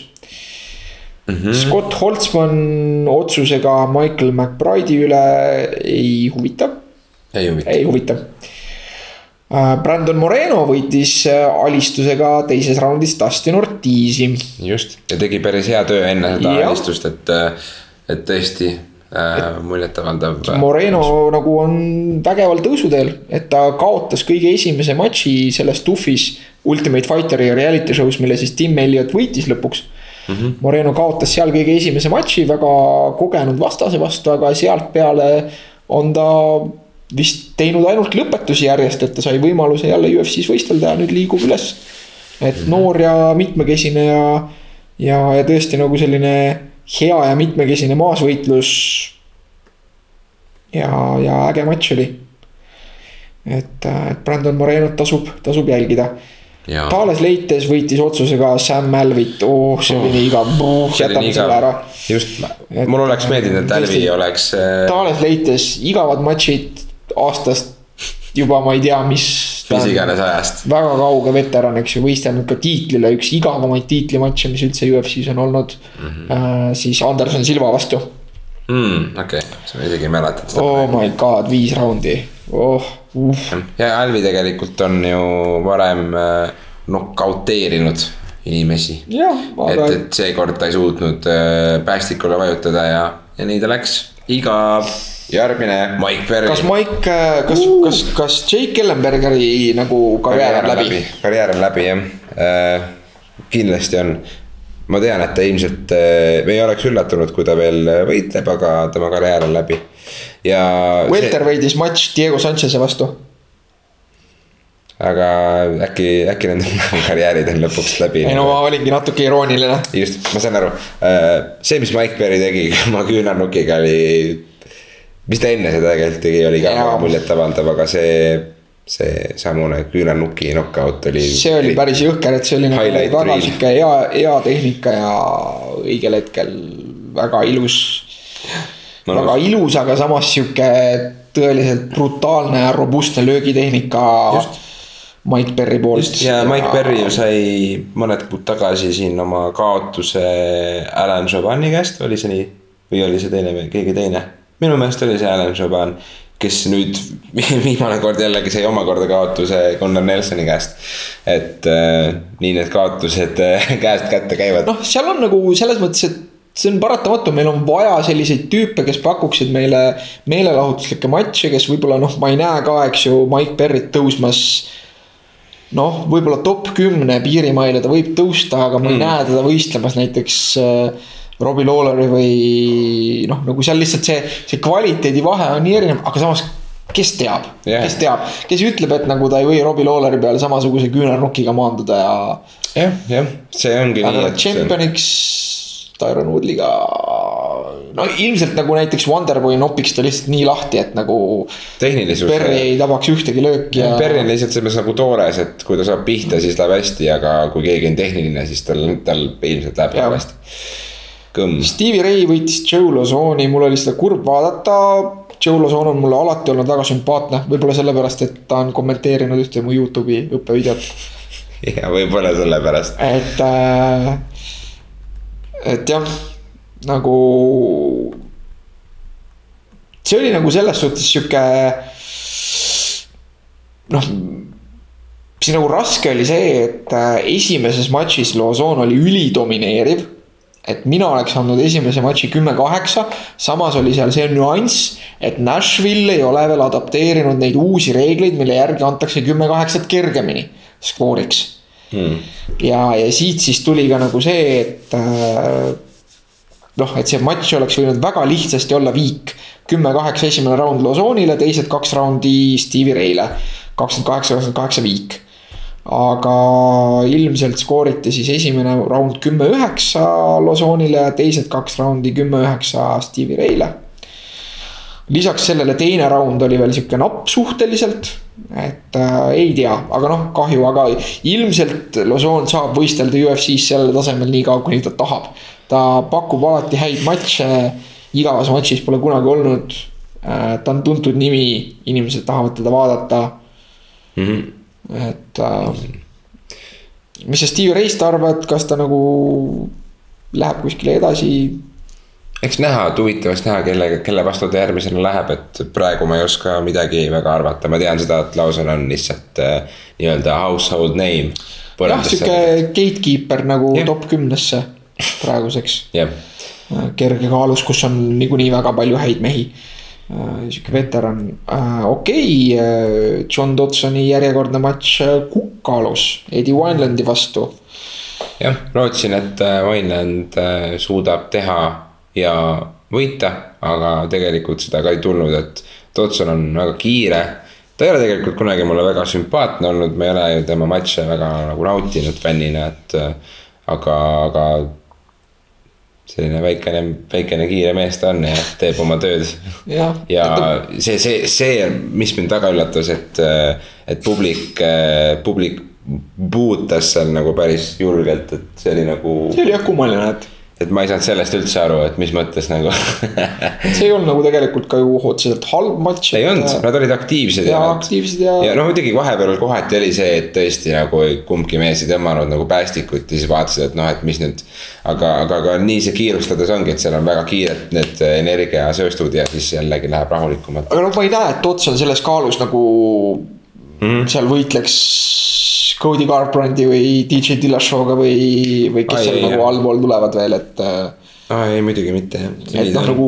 S1: Mm -hmm. Scott Holtzmann otsusega Michael McBride'i üle ei huvita.
S2: ei huvita.
S1: ei huvita. Äh, Brandon Moreno võitis äh, alistusega teises raundis Dustin Ortizi.
S2: just ja tegi päris hea töö enne seda ja. alistust, et, äh, et tõesti äh, muljetavaldav.
S1: Moreno nagu on vägeval tõusuteel, et ta kaotas kõige esimese matši selles TUF-is Ultimate Fighteri reality show's, mille siis Tim Elliot võitis lõpuks mm. -hmm. Moreno kaotas seal kõige esimese matši väga kogenud vastase vastu, aga sealt peale on ta vist teinud ainult lõpetusi järjest, et ta sai võimaluse jälle UFC-s võistelda ja nüüd liigub üles. et mm -hmm. noor ja mitmekesine ja, ja, ja tõesti nagu selline hea ja mitmekesine maasvõitlus. ja, ja äge matš oli. et, et Brandon Morenot tasub, tasub jälgida Tales Leites võitis otsusega Sam Malvit, oh see oli nii igav, jätame selle ära.
S2: just, mul oleks meeldinud, et Alvi oleks.
S1: Äh, Tales Leites igavad matšid aastast juba ma ei tea, mis.
S2: mis iganes ajast.
S1: väga kauge veteran, eks ju, võistelnud ka tiitlile, üks igavamaid tiitlimatše, mis üldse UFC-s on olnud mm. -hmm. Äh, siis Anderson Silva vastu
S2: mm,. okei okay., sa isegi ei mäleta.
S1: Oh my god, viis raundi, oh.
S2: Ja Alvi tegelikult on ju varem äh, nokauteerinud inimesi. et, et seekord ta ei suutnud äh, päästikule vajutada ja, ja nii ta läks, iga järgmine Mike Perry.
S1: kas Mike, äh, kas uh., kas, kas Jake Ellenbergeri nagu karjäär on läbi?
S2: karjäär on läbi jah äh,, kindlasti on ma tean, et ta ilmselt, me ei oleks üllatunud, kui ta veel võitleb, aga tema karjäär on läbi ja.
S1: Welterweight'is see... matš Diego Sanchez'e vastu.
S2: aga äkki, äkki nende <laughs> karjäärid on lõpuks läbi.
S1: ei no ma olingi natuke irooniline.
S2: just, ma saan aru, äh, see, mis Mike Perry tegi <laughs> oma küünarnukiga oli, mis ta enne seda tegelikult tegi, oli ka väga muljetavaldav, aga see see samune küünarnuki knockout oli.
S1: see oli päris jõhker, et see oli nagu väga sihuke hea, hea tehnika ja õigel hetkel väga ilus. Väga no. ilus, aga samas sihuke tõeliselt brutaalne ja robustne löögitehnika. Mike Perry poolt.
S2: ja Mike Perry ju sai mõned kuud tagasi siin oma kaotuse Alan Jovani käest, oli see nii? või oli see teine või keegi teine? minu meelest oli see Alan Jovan, kes nüüd <laughs> viimane kord jällegi sai omakorda kaotuse Gunnar Nelsoni käest. et äh, nii need kaotused äh, <laughs> käest kätte käivad.
S1: noh, seal on nagu selles mõttes, et see on paratamatu, meil on vaja selliseid tüüpe, kes pakuksid meile meelelahutuslikke matše, kes võib-olla noh, ma ei näe ka, eks ju, Mike Perryt tõusmas. noh, võib-olla top kümne piirimaile ta võib tõusta, aga ma mm. ei näe teda võistlemas näiteks äh, Robbie Lawleri või noh, nagu seal lihtsalt see, see kvaliteedivahe on nii erinev, aga samas kes teab yeah., kes teab, kes ütleb, et nagu ta ei või Robbie Lawleri peale samasuguse küünarnukiga maanduda ja.
S2: jah, jah, see ongi
S1: aga nii. aga tšempioniks Tyron Woodley'ga. no ilmselt nagu näiteks Wonderboy nopiks ta lihtsalt nii lahti, et nagu. Perry ei tabaks ühtegi lööki
S2: ja. Perry on lihtsalt selles mõttes nagu toores, et kui ta saab pihta, siis läheb hästi, aga kui keegi on tehniline, siis tal, tal ilmselt läheb väga hästi.
S1: Kõmm. Stevie Ray võitis Joe Lozoni, mul oli seda kurb vaadata. Joe Lozon on mulle alati olnud väga sümpaatne, võib-olla sellepärast, et ta on kommenteerinud ühte mu Youtube'i õppevideot. <laughs>
S2: ja võib-olla sellepärast.
S1: et äh, et jah, nagu. see oli nagu selles suhtes sihuke. noh, mis nagu raske oli see, et äh, esimeses matšis Lozon oli ülidomineeriv et mina oleks andnud esimese matši kümme-kaheksa, samas oli seal see nüanss, et Nashville ei ole veel adapteerinud neid uusi reegleid, mille järgi antakse kümme-kaheksat kergemini skooriks hmm.. ja, ja siit siis tuli ka nagu see, et äh, noh, et see matš oleks võinud väga lihtsasti olla viik. kümme-kaheksa esimene raund Lozonile, teised kaks raundi Stevie Ray'le. kakskümmend kaheksa, kakskümmend kaheksa viik. aga ilmselt skooriti siis esimene raund kümme-üheksa Lozonile teised kaks raundi kümme-üheksa Stevie Ray'le lisaks sellele teine raund oli veel sihuke napp suhteliselt. Et äh, ei tea, aga noh, kahju, aga ilmselt Lozon saab võistelda UFC-s sellel tasemel nii kaua, kuni ta tahab. ta pakub alati häid matše, igavas matšis pole kunagi olnud äh,. ta on tuntud nimi, inimesed tahavad teda vaadata mm. -hmm. et äh, mis sa Steve Ray'st arvad, kas ta nagu läheb kuskile edasi?
S2: Eks näha, et huvitavaks näha, kelle, kelle vastu ta järgmisena läheb, et praegu ma ei oska midagi väga arvata, ma tean seda, et Lawson on lihtsalt äh, nii-öelda household name.
S1: jah, sihuke gatekeeper nagu yeah. top kümnesse praeguseks
S2: yeah..
S1: Äh, kergekaalus, kus on niikuinii väga palju häid mehi äh,. sihuke veteran äh,, okei okay, John Dodsoni järjekordne matš Kukalus, Eddie Winelandi vastu
S2: jah, lootsin, et Vineland äh, suudab teha ja võita, aga tegelikult seda ka ei tulnud, et Dodson on väga kiire. ta ei ole tegelikult kunagi mulle väga sümpaatne olnud, ma ei ole ju tema matše väga nagu nautinud fännina, et aga, aga selline väikene, väikene kiire mees ta on ja teeb oma tööd <laughs>
S1: jah,
S2: ja see, see, see, mis mind väga üllatas, et, et publik, publik puutas seal nagu päris julgelt, et see oli nagu,
S1: see oli jah kummaline, et
S2: et ma ei saanud sellest üldse aru, et mis mõttes nagu <laughs>
S1: see ei olnud nagu tegelikult ka ju otseselt halb matš.
S2: ei olnud, nad olid aktiivsed
S1: ja
S2: nad-
S1: aktiivsed ja,
S2: ja noh, muidugi vahepeal kohati oli see, et tõesti nagu kumbki mees ei tõmmanud nagu päästikut ja siis vaatasid, et noh, et mis nüüd. aga, aga, aga nii see kiirustades ongi, et seal on väga kiired need energiasööstud ja siis jällegi läheb rahulikumalt.
S1: aga noh, ma ei näe, et Ots on selles kaalus nagu mm. seal võitleks Cody Garbrandi või DJ Dillashaw'ga või, või kes seal nagu allpool tulevad veel, et.
S2: aa ei, muidugi mitte jah.
S1: et noh, nagu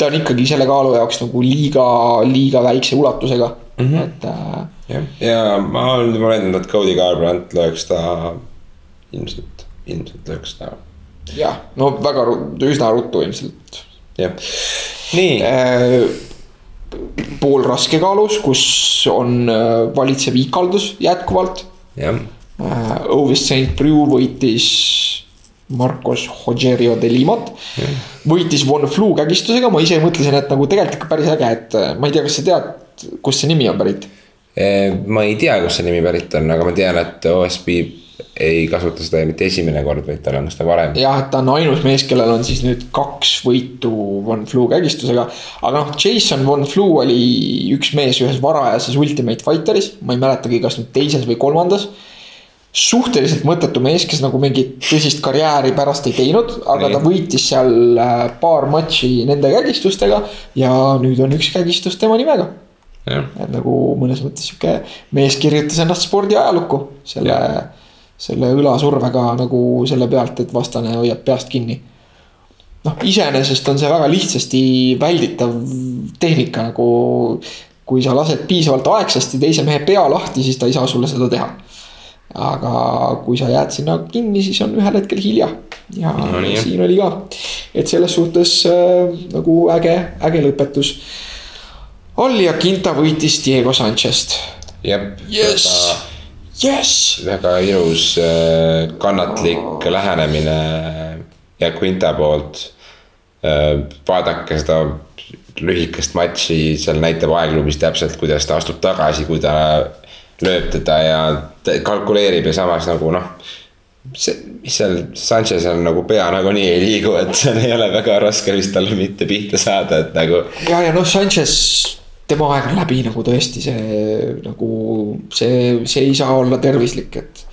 S1: ta on ikkagi selle kaalu jaoks nagu liiga, liiga väikse ulatusega mm, -hmm. et äh,
S2: jah, ja ma olen juba öelnud, et Cody Garbrandt lööks ta ilmselt, ilmselt lööks ta,
S1: jah, no väga üsna ruttu ilmselt
S2: jah. nii,
S1: äh,. poolraske kaalus, kus on äh, valitsev ikaldus jätkuvalt
S2: jah,
S1: äh,. Ovis St Priu võitis Marcos Rogerio de Limat. võitis Von Flu kägistusega, ma ise mõtlesin, et nagu tegelikult ikka päris äge, et äh, ma ei tea, kas sa tead, kust see nimi on pärit?
S2: Eh, ma ei tea, kust see nimi pärit on, aga ma tean, et OSB ei kasuta seda mitte esimene kord, vaid tal on seda varem.
S1: jah, et ta on ainus mees, kellel on siis nüüd kaks võitu Von Flu kägistusega. aga noh, Jason Von Flu oli üks mees ühes varajases Ultimate Fighteris, ma ei mäletagi, kas nüüd teises või kolmandas suhteliselt mõttetu mees, kes nagu mingit tõsist karjääri pärast ei teinud, aga
S2: Nii.
S1: ta võitis seal äh, paar matši nende kägistustega ja nüüd on üks kägistus tema nimega.
S2: jah,
S1: et nagu mõnes mõttes sihuke mees kirjutas ennast spordiajalukku selle, selle õlasurvega nagu selle pealt, et vastane hoiab peast kinni. noh, iseenesest on see väga lihtsasti välditav tehnika nagu. kui sa lased piisavalt aegsasti teise mehe pea lahti, siis ta ei saa sulle seda teha aga kui sa jääd sinna kinni, siis on ühel hetkel hilja ja
S2: No nii,
S1: siin oli ka, et selles suhtes äh, nagu äge, äge lõpetus. Allia Quinta võitis Diego Sanchez't.
S2: jah.
S1: Yes. jess,
S2: väga ilus äh, kannatlik lähenemine ja Quinta poolt. vaadake seda lühikest matši, seal näitab aegluubis täpselt, kuidas ta astub tagasi, kui ta lööb teda ja kalkuleerib ja samas nagu noh. see, mis seal Sanchez'il nagu pea nagunii ei liigu, et seal ei ole väga raske vist talle mitte pihta saada, et nagu
S1: ja, ja noh, Sanchez, tema aeg on läbi nagu tõesti see nagu see, see ei saa olla tervislik, et.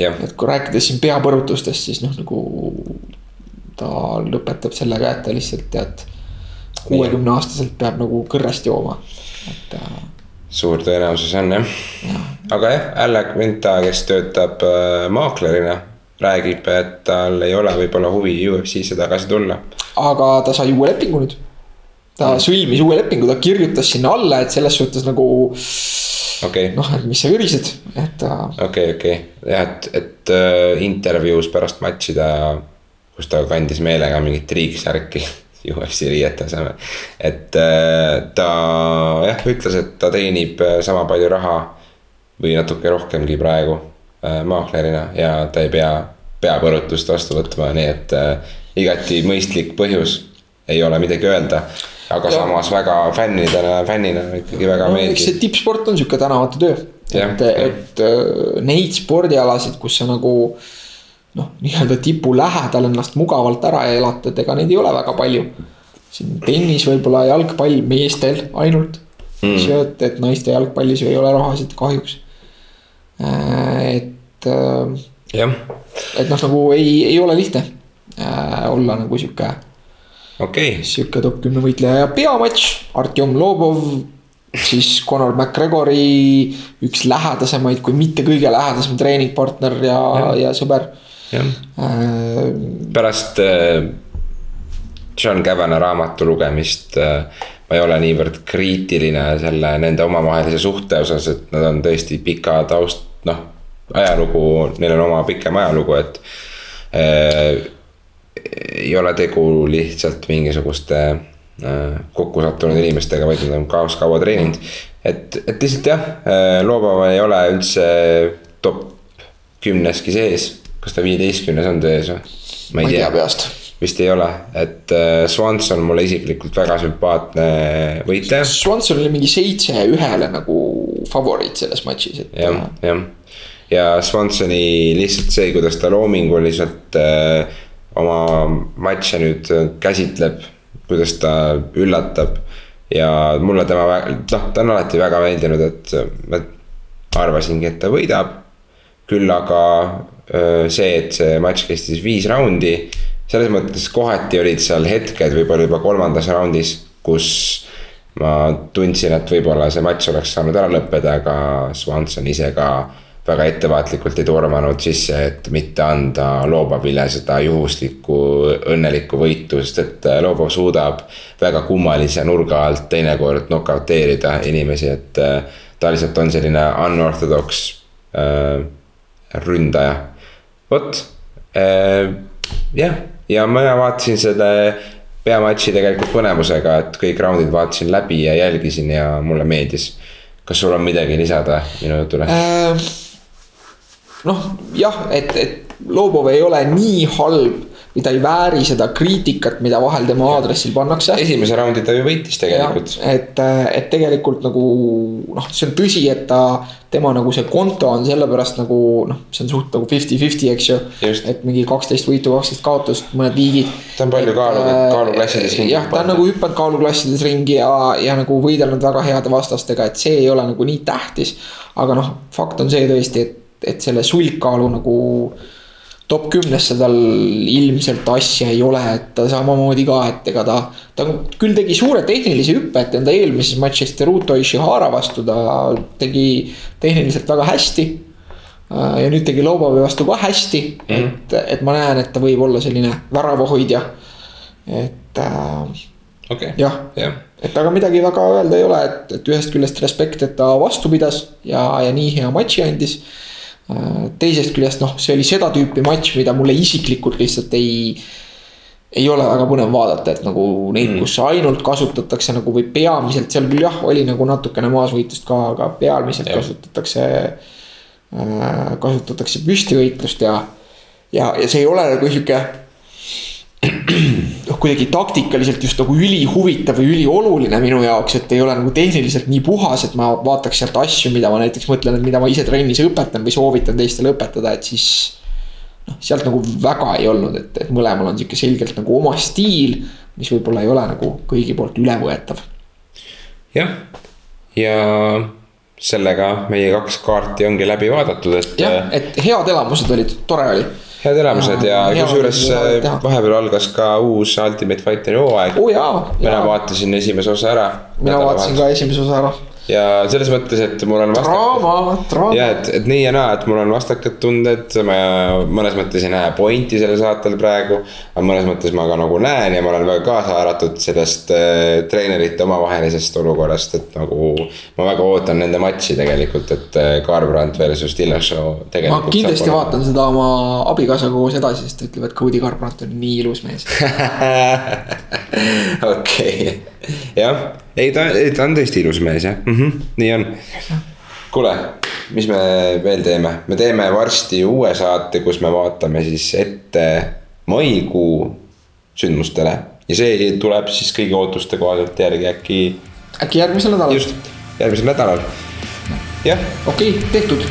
S1: et kui rääkides siin peapõrutustest, siis noh, nagu ta lõpetab sellega, et ta lihtsalt tead. kuuekümne aastaselt peab nagu kõrrest jooma, et äh,
S2: suur tõenäosus on jah. aga jah, Alec Vinta, kes töötab äh, maaklerina, räägib, et tal ei ole võib-olla huvi UFC-sse tagasi tulla.
S1: aga ta sai uue lepingu nüüd. Ta sõlmis uue lepingu, ta kirjutas sinna alla, et selles suhtes nagu
S2: okei,
S1: noh, et mis sa ürised, et ta
S2: okei, okei, jah, et, et äh, intervjuus pärast matši ta, kus ta kandis meelega mingit triiksärki <laughs> UFC riiete asemel. et äh, ta jah, ütles, et ta teenib äh, sama palju raha või natuke rohkemgi praegu äh, maaklerina ja ta ei pea peapõrutust vastu võtma, nii et äh, igati mõistlik põhjus, ei ole midagi öelda. Aga
S1: Ja.
S2: samas väga fännidena, fännina ikkagi väga
S1: no, eks
S2: meeldib
S1: see. tippsport on sihuke tänavate töö.
S2: Jah,
S1: et, et äh, neid spordialasid, kus sa nagu noh, nii-öelda tipu lähedal ennast mugavalt ära elatad, ega neid ei ole väga palju. siin tennis võib-olla, jalgpall meestel ainult mm.. et, et naiste jalgpallis ju ei ole rahasid kahjuks. et,
S2: jah,
S1: et noh, nagu ei, ei ole lihtne äh, olla nagu sihuke
S2: okei okay.,
S1: sihuke top kümne võitleja ja peamatš, Artjom Lobov, siis Conor McGregori üks lähedasemaid, kui mitte kõige lähedasem treeningpartner ja, ja., ja sõber
S2: jah.
S1: äh,.
S2: pärast äh, John Cavana raamatu lugemist äh, ma ei ole niivõrd kriitiline selle nende omavahelise suhte osas, et nad on tõesti pika taust, noh. ajalugu, neil on oma pikem ajalugu, et äh, ei ole tegu lihtsalt mingisuguste äh, kokku sattunud inimestega, vaid nad on kaos kaua treeninud. et, et lihtsalt jah äh,, Lobov ei ole üldse top kümneski sees, kas ta viieteistkümnes on sees või?
S1: ma ei tea peast
S2: vist ei ole, et äh, Swanson mulle isiklikult väga sümpaatne võitleja.
S1: Swanson oli mingi seitse ühele nagu favoriit selles matšis, et.
S2: jah, jah ja Swansoni lihtsalt see, kuidas ta loominguliselt äh, oma matše nüüd käsitleb, kuidas ta üllatab. ja mulle tema, noh, ta on alati väga meeldinud, et ma arvasingi, et ta võidab. küll aga äh, see, et see matš kestis viis raundi selles mõttes kohati olid seal hetked võib-olla juba kolmandas raundis, kus ma tundsin, et võib-olla see matš oleks saanud ära lõppeda, aga Swanson ise ka väga ettevaatlikult ei tormanud sisse, et mitte anda Lobovile seda juhuslikku õnnelikku võitu, sest et Lobov suudab väga kummalise nurga alt teinekord nokauteerida inimesi, et äh, ta lihtsalt on selline unorthodox äh, ründaja. vot äh,, jah ja mina vaatasin selle peamatši tegelikult põnevusega, et kõik raundid vaatasin läbi ja jälgisin ja mulle meeldis. kas sul on midagi lisada minu jutule äh,?
S1: Noh, jah, et, et Lobov ei ole nii halb või ta ei vääri seda kriitikat, mida vahel tema aadressil pannakse.
S2: esimese raundi ta ju võitis tegelikult.
S1: et, et tegelikult nagu noh, see on tõsi, et ta, tema nagu see konto on sellepärast nagu noh, see on suht nagu fifty-fifty, eks ju. et mingi kaksteist võitu, kaksteist kaotust, mõned viigid.
S2: ta on palju kaalu, äh, kaaluklassides
S1: ringi. jah, ta on nagu hüpanud kaaluklassides ringi ja, ja nagu võidelnud väga heade vastastega, et see ei ole nagu nii tähtis. aga noh, fakt on see tõesti, et, et selle sulgkaalu nagu top kümnesse tal ilmselt asja ei ole, et ta samamoodi ka, et ega ta. ta küll tegi suure tehnilise hüppe, et enda eelmises matšis Teruto Ishihara vastu ta tegi tehniliselt väga hästi. ja nüüd tegi Lobovi vastu ka hästi mm, -hmm. et, et ma näen, et ta võib olla selline väravahoidja, et äh,.
S2: Okay.
S1: jah yeah., et aga midagi väga öelda ei ole, et, et ühest küljest respekt, et ta vastu pidas ja, ja nii hea matši andis teisest küljest noh, see oli seda tüüpi matš, mida mulle isiklikult lihtsalt ei. ei ole väga põnev vaadata, et nagu neid mm., kus ainult kasutatakse nagu või peamiselt seal küll jah, oli nagu natukene maasvõitlust ka, aga peamiselt ja. kasutatakse äh,. kasutatakse püstivõitlust ja, ja, ja see ei ole nagu sihuke noh, kuidagi taktikaliselt just nagu ülihuvitav või ülioluline minu jaoks, et ei ole nagu tehniliselt nii puhas, et ma vaataks sealt asju, mida ma näiteks mõtlen, et mida ma ise trennis õpetan või soovitan teistele õpetada, et siis. noh, sealt nagu väga ei olnud, et, et mõlemal on sihuke selgelt nagu oma stiil, mis võib-olla ei ole nagu kõigi poolt ülevõetav.
S2: jah, ja sellega meie kaks kaarti ongi läbi vaadatud, et.
S1: jah, et head elamused olid, tore oli
S2: head elamused ja, ja kusjuures äh, vahepeal algas ka uus Ultimate Fighteri hooaeg.
S1: Oh,. mina
S2: vaatasin esimese osa ära.
S1: mina vaatasin ka esimese osa ära
S2: ja selles mõttes, et mul on
S1: draama.
S2: ja et, et nii ja naa, et mul on vastakad tunded, ma mõnes mõttes ei näe pointi sellel saatel praegu. aga mõnes mõttes ma ka nagu näen ja ma olen väga kaasa haaratud sellest äh, treenerite omavahelisest olukorrast, et nagu. ma väga ootan nende matši tegelikult, et äh, Garbrandt versus
S1: tegelikult. ma kindlasti vaatan seda oma abikaasaga koos edasi, sest ta ütleb, et Cody Garbrandt on nii ilus mees <laughs>
S2: okei, jah ei, ta, ta on tõesti ilus mees jah mm, -hmm, nii on. kuule, mis me veel teeme, me teeme varsti uue saate, kus me vaatame siis ette maikuu sündmustele ja see tuleb siis kõigi ootuste kohaselt järgi äkki.
S1: äkki järgmisel nädalal.
S2: just, järgmisel nädalal, jah.
S1: okei okay,, tehtud.